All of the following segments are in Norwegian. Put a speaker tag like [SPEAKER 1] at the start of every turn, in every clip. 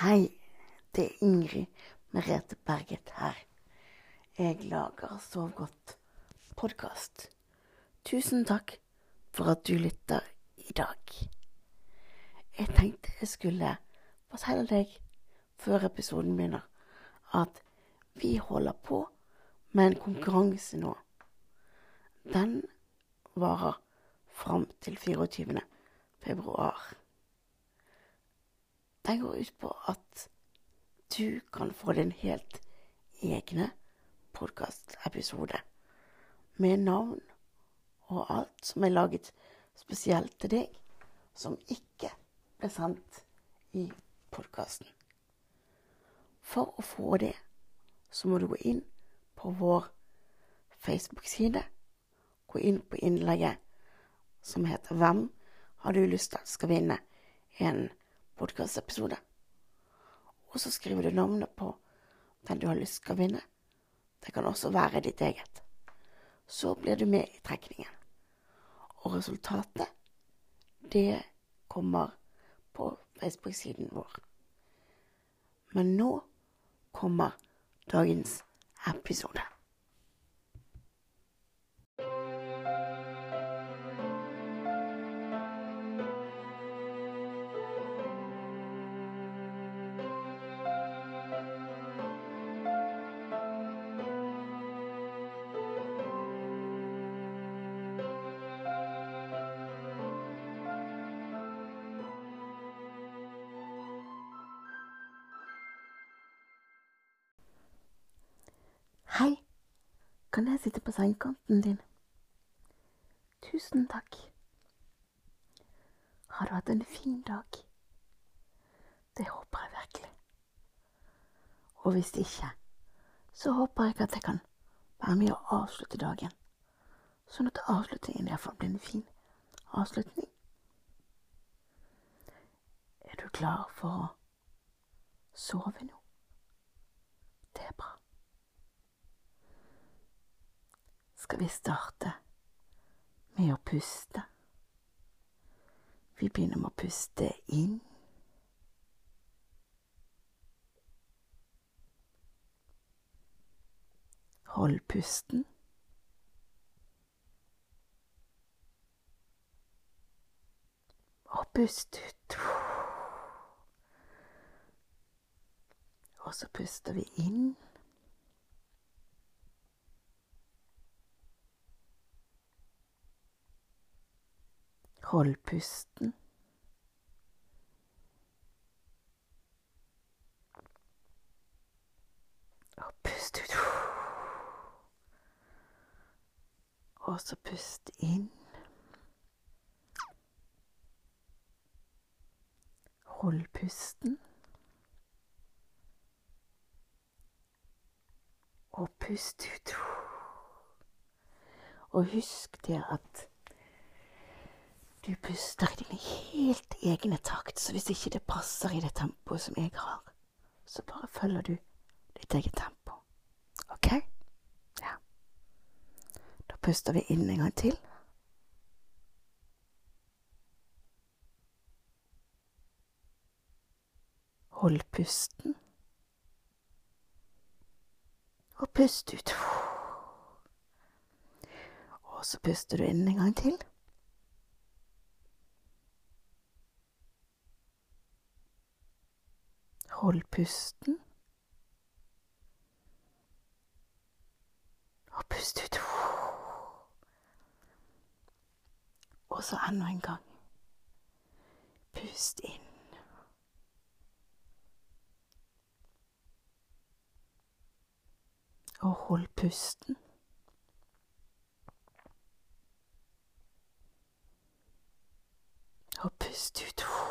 [SPEAKER 1] Hei, det er Ingrid Merete Berget her. Jeg lager Sov godt podkast. Tusen takk for at du lytter i dag. Jeg tenkte jeg skulle fortelle deg før episoden begynner, at vi holder på med en konkurranse nå. Den varer fram til 24. februar. Den går ut på at du kan få din helt egne podkastepisode med navn og alt som er laget spesielt til deg, som ikke ble sendt i podkasten. For å få det, så må du gå inn på vår Facebook-side. Gå inn på innlegget som heter 'Hvem har du lyst til skal vinne en podkastepisode?' Og så skriver du navnet på den du har lyst til å vinne. Det kan også være ditt eget. Så blir du med i trekningen. Og resultatet, det kommer på Facebook-siden vår. Men nå kommer dagens episode. Kan jeg sitte på sengekanten din? Tusen takk. Har du hatt en fin dag? Det håper jeg virkelig. Og hvis ikke, så håper jeg at jeg kan være med å avslutte dagen, sånn at avslutningen iallfall blir en fin avslutning. Er du klar for å sove nå? Det er bra. Skal vi starte med å puste. Vi begynner med å puste inn. Hold pusten. Og pust ut. Og så puster vi inn. Hold pusten. Og pust ut. Og så pust inn. Hold pusten. Og pust ut. Og husk det at du puster i dine helt egne takt, så hvis ikke det passer i det tempoet som jeg har, så bare følger du ditt eget tempo. OK? Ja. Da puster vi inn en gang til. Hold pusten. Og pust ut. Og så puster du inn en gang til. Hold pusten. Og pust ut. Og så enda en gang. Pust inn. Og hold pusten. Og pust ut.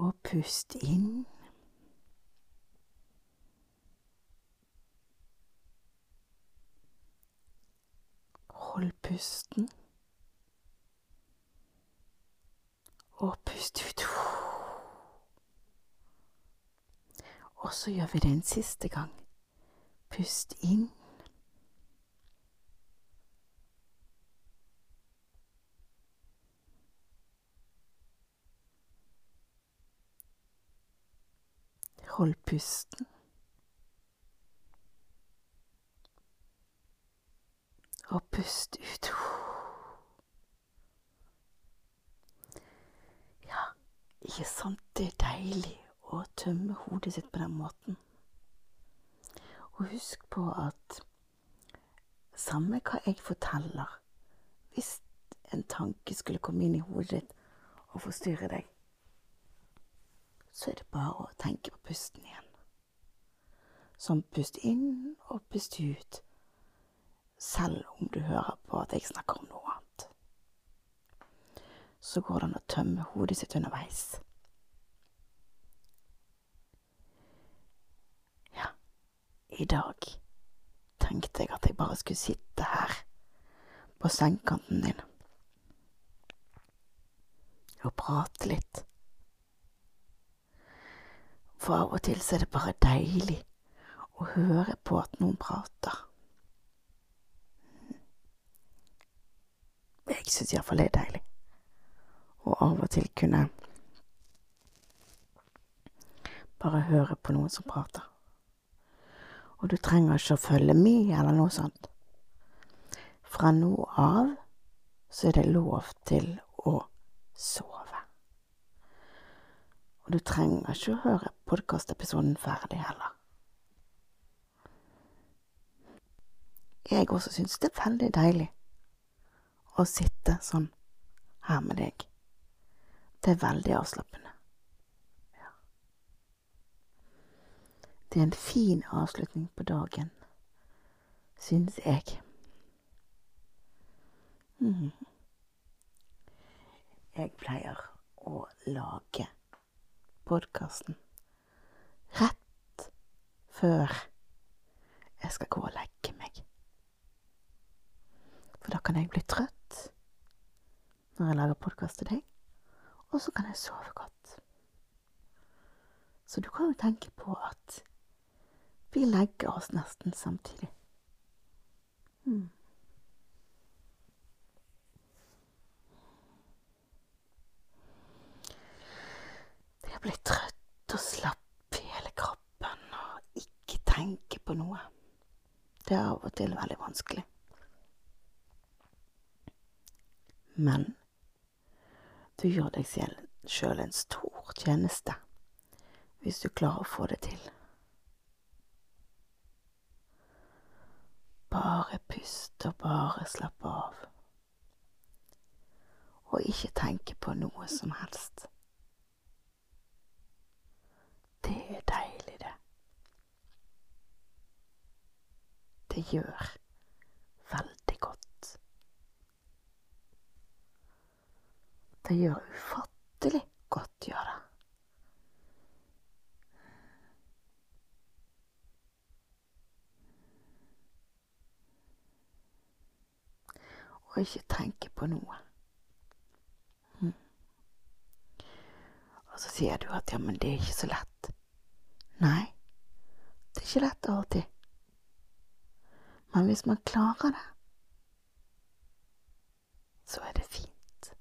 [SPEAKER 1] Og pust inn. Hold pusten. Og pust ut. Og så gjør vi det en siste gang. Pust inn. Hold pusten. Og pust ut. Ja, ikke sant det er deilig å tømme hodet sitt på den måten. Og husk på at samme hva jeg forteller, hvis en tanke skulle komme inn i hodet ditt og forstyrre deg, så er det bare å tenke på pusten igjen. Som pust inn og pust ut, selv om du hører på at jeg snakker om noe annet. Så går det an å tømme hodet sitt underveis. Ja, i dag tenkte jeg at jeg bare skulle sitte her på sengekanten din og prate litt. For av og til så er det bare deilig å høre på at noen prater. Jeg syns iallfall det er deilig. Og av og til kunne bare høre på noen som prater. Og du trenger ikke å følge med eller noe sånt. Fra nå av så er det lov til å sove. Og du trenger ikke å høre podkastepisoden ferdig heller. Jeg også syns det er veldig deilig å sitte sånn her med deg. Det er veldig avslappende. Ja. Det er en fin avslutning på dagen, syns jeg. Mm. Jeg pleier å lage podkasten rett før jeg skal gå og legge meg. For da kan jeg bli trøtt når jeg lager podkast til deg, og så kan jeg sove godt. Så du kan jo tenke på at vi legger oss nesten samtidig. Mm. Det blir bli trøtt og slapp i hele kroppen og ikke tenke på noe, det er av og til veldig vanskelig. Men du gjør deg sjøl en stor tjeneste hvis du klarer å få det til. Bare pust og bare slapp av. Og ikke tenke på noe som helst. Det er deilig, det. Det gjør veldig godt. Det gjør ufattelig godt, gjør det. Og ikke tenke på noe. Mm. Og så sier du at ja, men det er ikke så lett. Nei, det er ikke lett alltid. Men hvis man klarer det, så er det fint.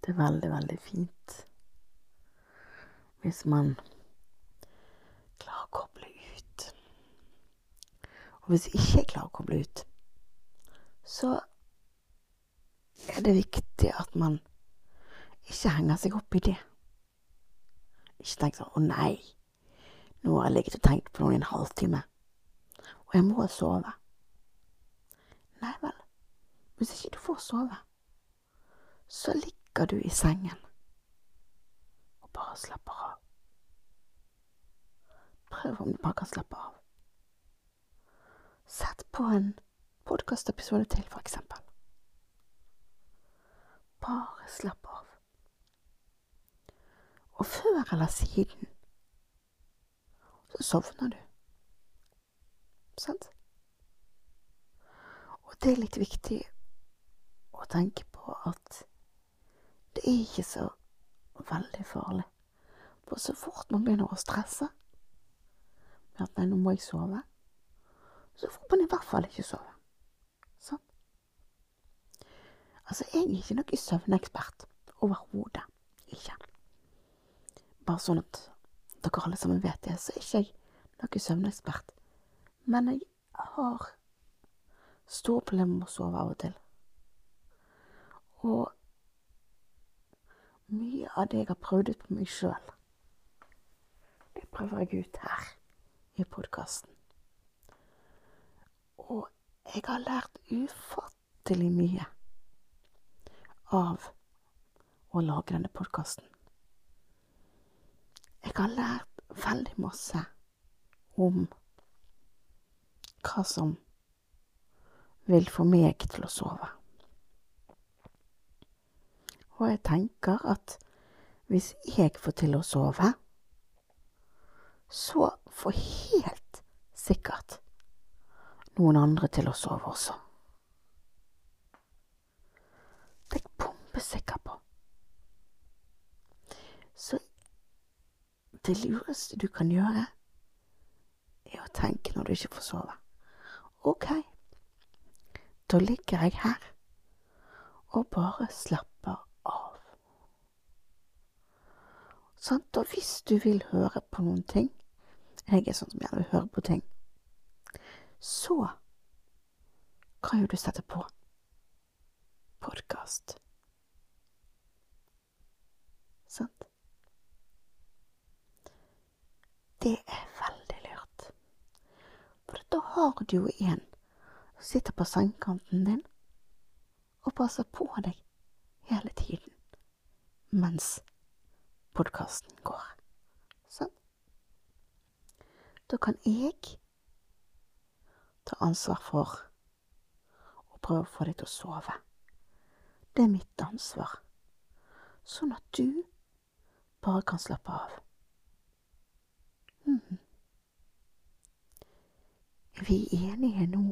[SPEAKER 1] Det er veldig, veldig fint hvis man klarer å koble ut. Og hvis ikke klarer å koble ut, så er det viktig at man ikke henger seg opp i det. Ikke tenk sånn 'Å nei, nå har jeg ligget og tenkt på noe i en halvtime, og jeg må sove'. Nei vel, hvis ikke du får sove, så ligger du i sengen og bare slapper av. Prøv om du bare kan slappe av. Sett på en podkastepisode til, for eksempel. Bare slapp av. Og før eller siden så sovner du. Sant? Og det er litt viktig å tenke på at det er ikke så veldig farlig. For så fort man begynner å stresse med at nei, nå må jeg sove, så får man i hvert fall ikke sove. Sånn. Altså, jeg er ikke noen søvnekspert. Overhodet ikke. Bare sånn at dere alle sammen vet det, så er ikke jeg noen søvnekspert. Men jeg har store problemer med å sove av og til. Og mye av det jeg har prøvd ut på meg sjøl, det prøver jeg ut her i podkasten. Og jeg har lært ufattelig mye av å lage denne podkasten. Jeg har lært veldig masse om hva som vil få meg til å sove. Og jeg tenker at hvis jeg får til å sove, så får helt sikkert noen andre til å sove også. Det er jeg bombesikker på. Så det lureste du kan gjøre, er å tenke når du ikke får sove. Ok, da ligger jeg her og bare slapper av. Sant? Og hvis du vil høre på noen ting Jeg er sånn som gjerne vil høre på ting. Så kan jo du sette på podkast. Sant? Det er veldig lurt. For da har du jo en som sitter på sengekanten din og passer på deg hele tiden mens podkasten går. Sånn. Da kan jeg ta ansvar for å prøve å få deg til å sove. Det er mitt ansvar. Sånn at du bare kan slappe av. Mm. Vi er enige nå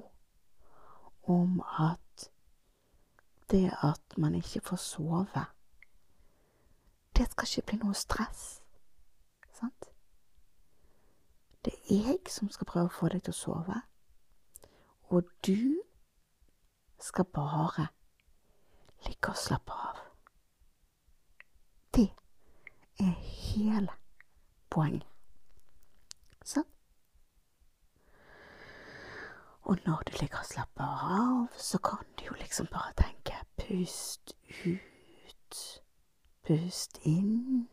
[SPEAKER 1] om at det at man ikke får sove, det skal ikke bli noe stress. Sant? Det er jeg som skal prøve å få deg til å sove, og du skal bare ligge og slappe av. Det er hele poenget. Sånn. Og når du ligger og slapper av, så kan du jo liksom bare tenke pust ut, pust inn,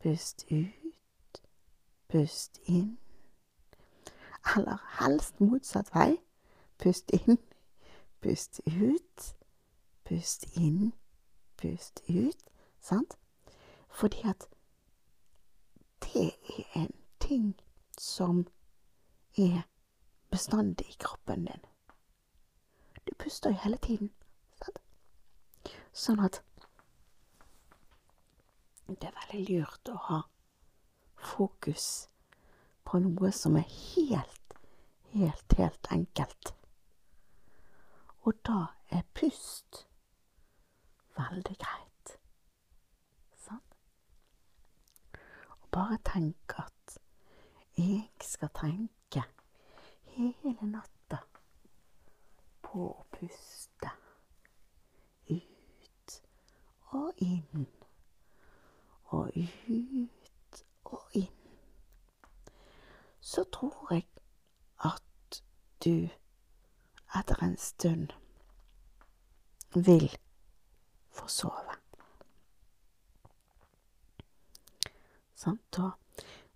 [SPEAKER 1] pust ut, pust inn. Eller helst motsatt vei. Pust inn, pust ut, pust inn, pust ut. Sant? Fordi at det er en ting som er bestandig i kroppen din. Du puster jo hele tiden. Sant? Sånn at det er veldig lurt å ha fokus på noe som er helt, helt, helt enkelt. Og da er pust veldig greit. Sånn. Og bare tenk at jeg skal tenke hele natta på å puste ut og inn og ut og inn. Så tror jeg at du etter en stund vil få sove. Sant? Da,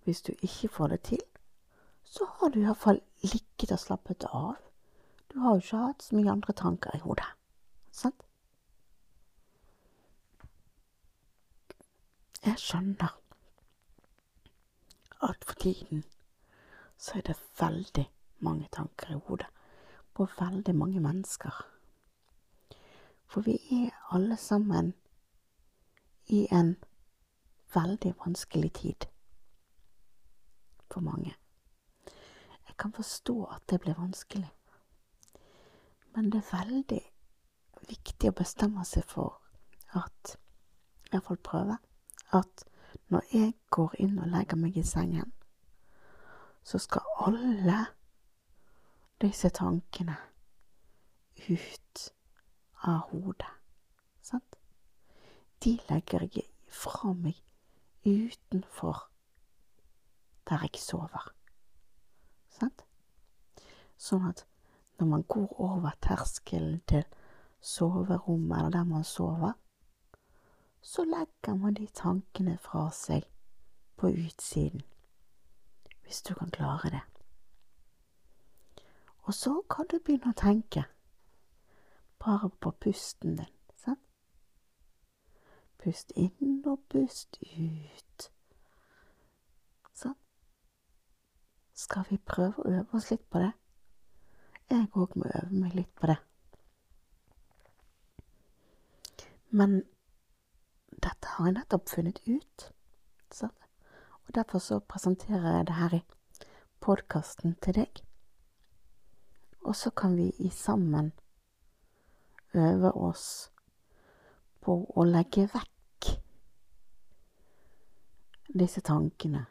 [SPEAKER 1] hvis du ikke får det til, så har du iallfall ligget og slappet av. Du har jo ikke hatt så mye andre tanker i hodet. Sant? Jeg skjønner at for tiden så er det veldig mange tanker i hodet på veldig mange mennesker. For vi er alle sammen i en veldig vanskelig tid for mange. Jeg kan forstå at det blir vanskelig, men det er veldig viktig å bestemme seg for at Iallfall prøve at når jeg går inn og legger meg i sengen, så skal alle disse tankene ut av hodet. Sant? De legger jeg fra meg utenfor der jeg sover. Sant? Sånn at når man går over terskelen til soverommet eller der man sover, så legger man de tankene fra seg på utsiden, hvis du kan klare det. Og så kan du begynne å tenke bare på pusten din, sant? Pust inn og pust ut. Sånn. Skal vi prøve å øve oss litt på det? Jeg òg må øve meg litt på det. Men dette har jeg nettopp funnet ut, sant? og derfor så presenterer jeg det her i podkasten til deg. Og så kan vi i sammen øve oss på å legge vekk disse tankene.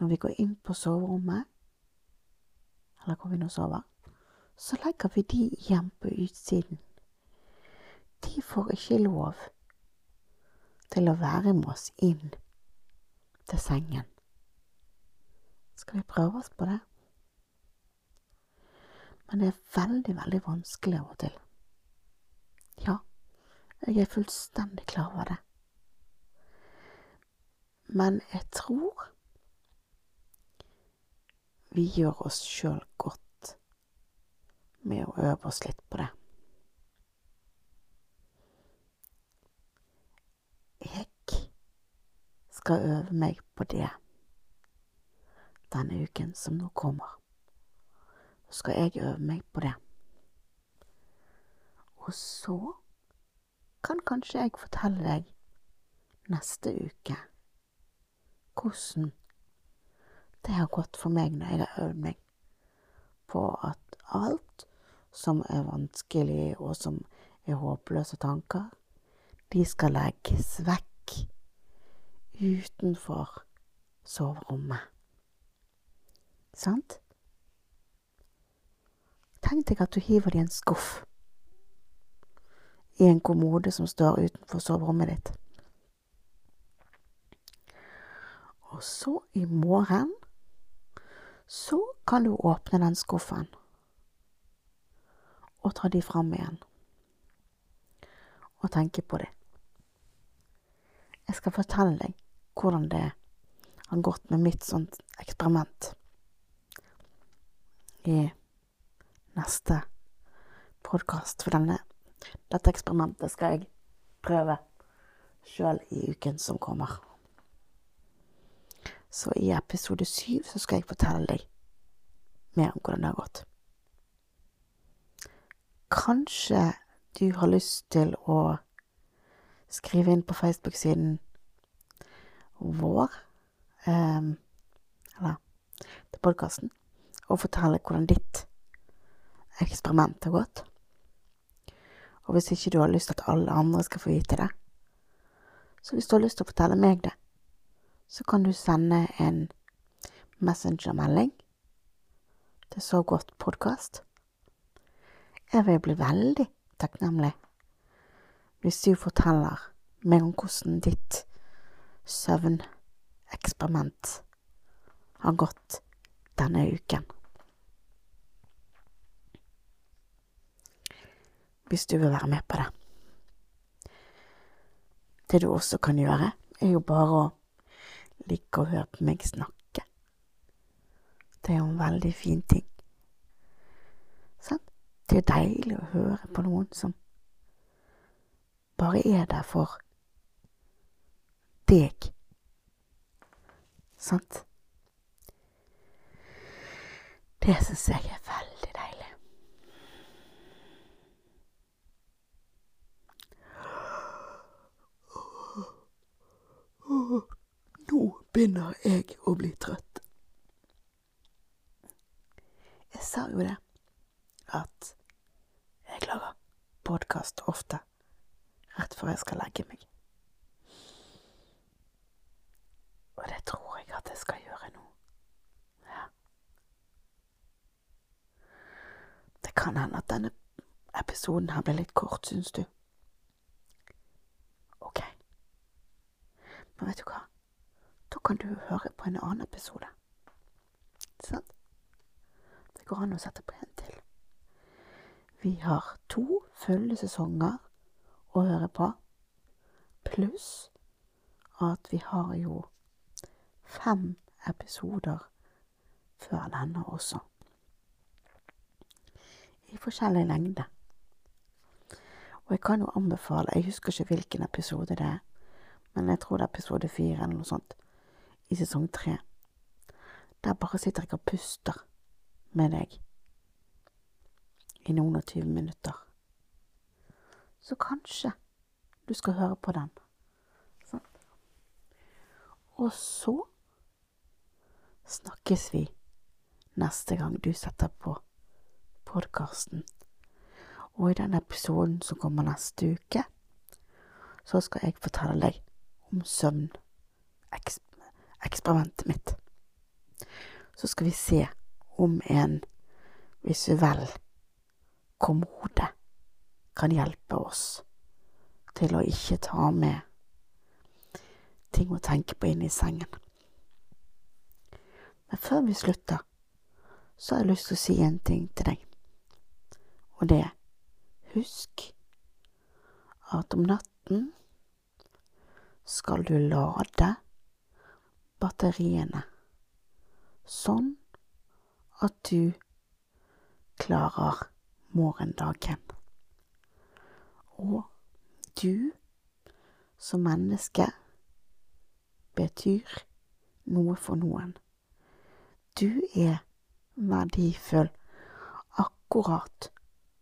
[SPEAKER 1] Når vi går inn på soverommet, eller går vi og sover, så legger vi de igjen på utsiden. De får ikke lov til å være med oss inn til sengen. Skal vi prøve oss på det? Men det er veldig, veldig vanskelig av og til. Ja, jeg er fullstendig klar over det. Men jeg tror vi gjør oss sjøl godt med å øve oss litt på det. Jeg skal øve meg på det denne uken som nå kommer skal jeg øve meg på det. Og så kan kanskje jeg fortelle deg neste uke hvordan det har gått for meg når jeg har øvd meg på at alt som er vanskelig og som er håpløse tanker, de skal legges vekk utenfor soverommet. Sant? Tenk deg at du hiver det i en skuff i en kommode som står utenfor soverommet ditt. Og så i morgen så kan du åpne den skuffen og ta de fram igjen og tenke på det. Jeg skal fortelle deg hvordan det har gått med mitt sånt eksperiment i neste podkast, for denne, dette eksperimentet skal jeg prøve sjøl i uken som kommer. Så i episode syv så skal jeg fortelle deg mer om hvordan det har gått. Kanskje du har lyst til å skrive inn på Facebook-siden vår, um, eller til podkasten, og fortelle hvordan ditt eksperiment har gått. Og hvis ikke du har lyst til at alle andre skal få vite det, så hvis du har lyst til å fortelle meg det, så kan du sende en messengermelding til Så godt podkast. Jeg vil bli veldig takknemlig hvis du forteller meg om hvordan ditt søvneksperiment har gått denne uken. hvis du vil være med på det. Det du også kan gjøre, er jo bare å like å høre på meg snakke. Det er jo en veldig fin ting. Sant? Det er deilig å høre på noen som bare er der for deg. Sant? Det syns jeg er veldig deilig. Nå begynner jeg å bli trøtt. Jeg sa jo det, at jeg lager podkast ofte rett før jeg skal legge meg. Og det tror jeg at jeg skal gjøre nå. Ja. Det kan hende at denne episoden her blir litt kort, syns du? Ok. Men vet du hva? Da kan du høre på en annen episode. Sant? Det går an å sette på en til. Vi har to fulle sesonger å høre på, pluss at vi har jo fem episoder før denne også. I forskjellig lengde. Og jeg kan jo anbefale, jeg husker ikke hvilken episode det er, men jeg tror det er episode fire eller noe sånt i sesong tre. Der bare sitter jeg og puster med deg i noen og tyve minutter. Så kanskje du skal høre på den. Sånn. Og så snakkes vi neste gang du setter på podkasten. Og i den episoden som kommer neste uke, så skal jeg fortelle deg om søvneksperimentet mitt. Så skal vi se om en visuell kommode kan hjelpe oss til å ikke ta med ting å tenke på inn i sengen. Men før vi slutter, så har jeg lyst til å si en ting til deg, og det er husk at om natten skal du lade batteriene sånn at du klarer morgendagen. Og du som menneske betyr noe for noen. Du er verdifull akkurat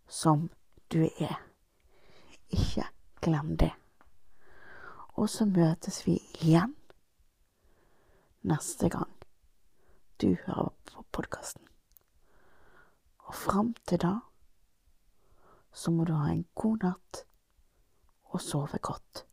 [SPEAKER 1] som du er. Ikke glem det. Og så møtes vi igjen neste gang du hører på podkasten. Og fram til da så må du ha en god natt og sove godt.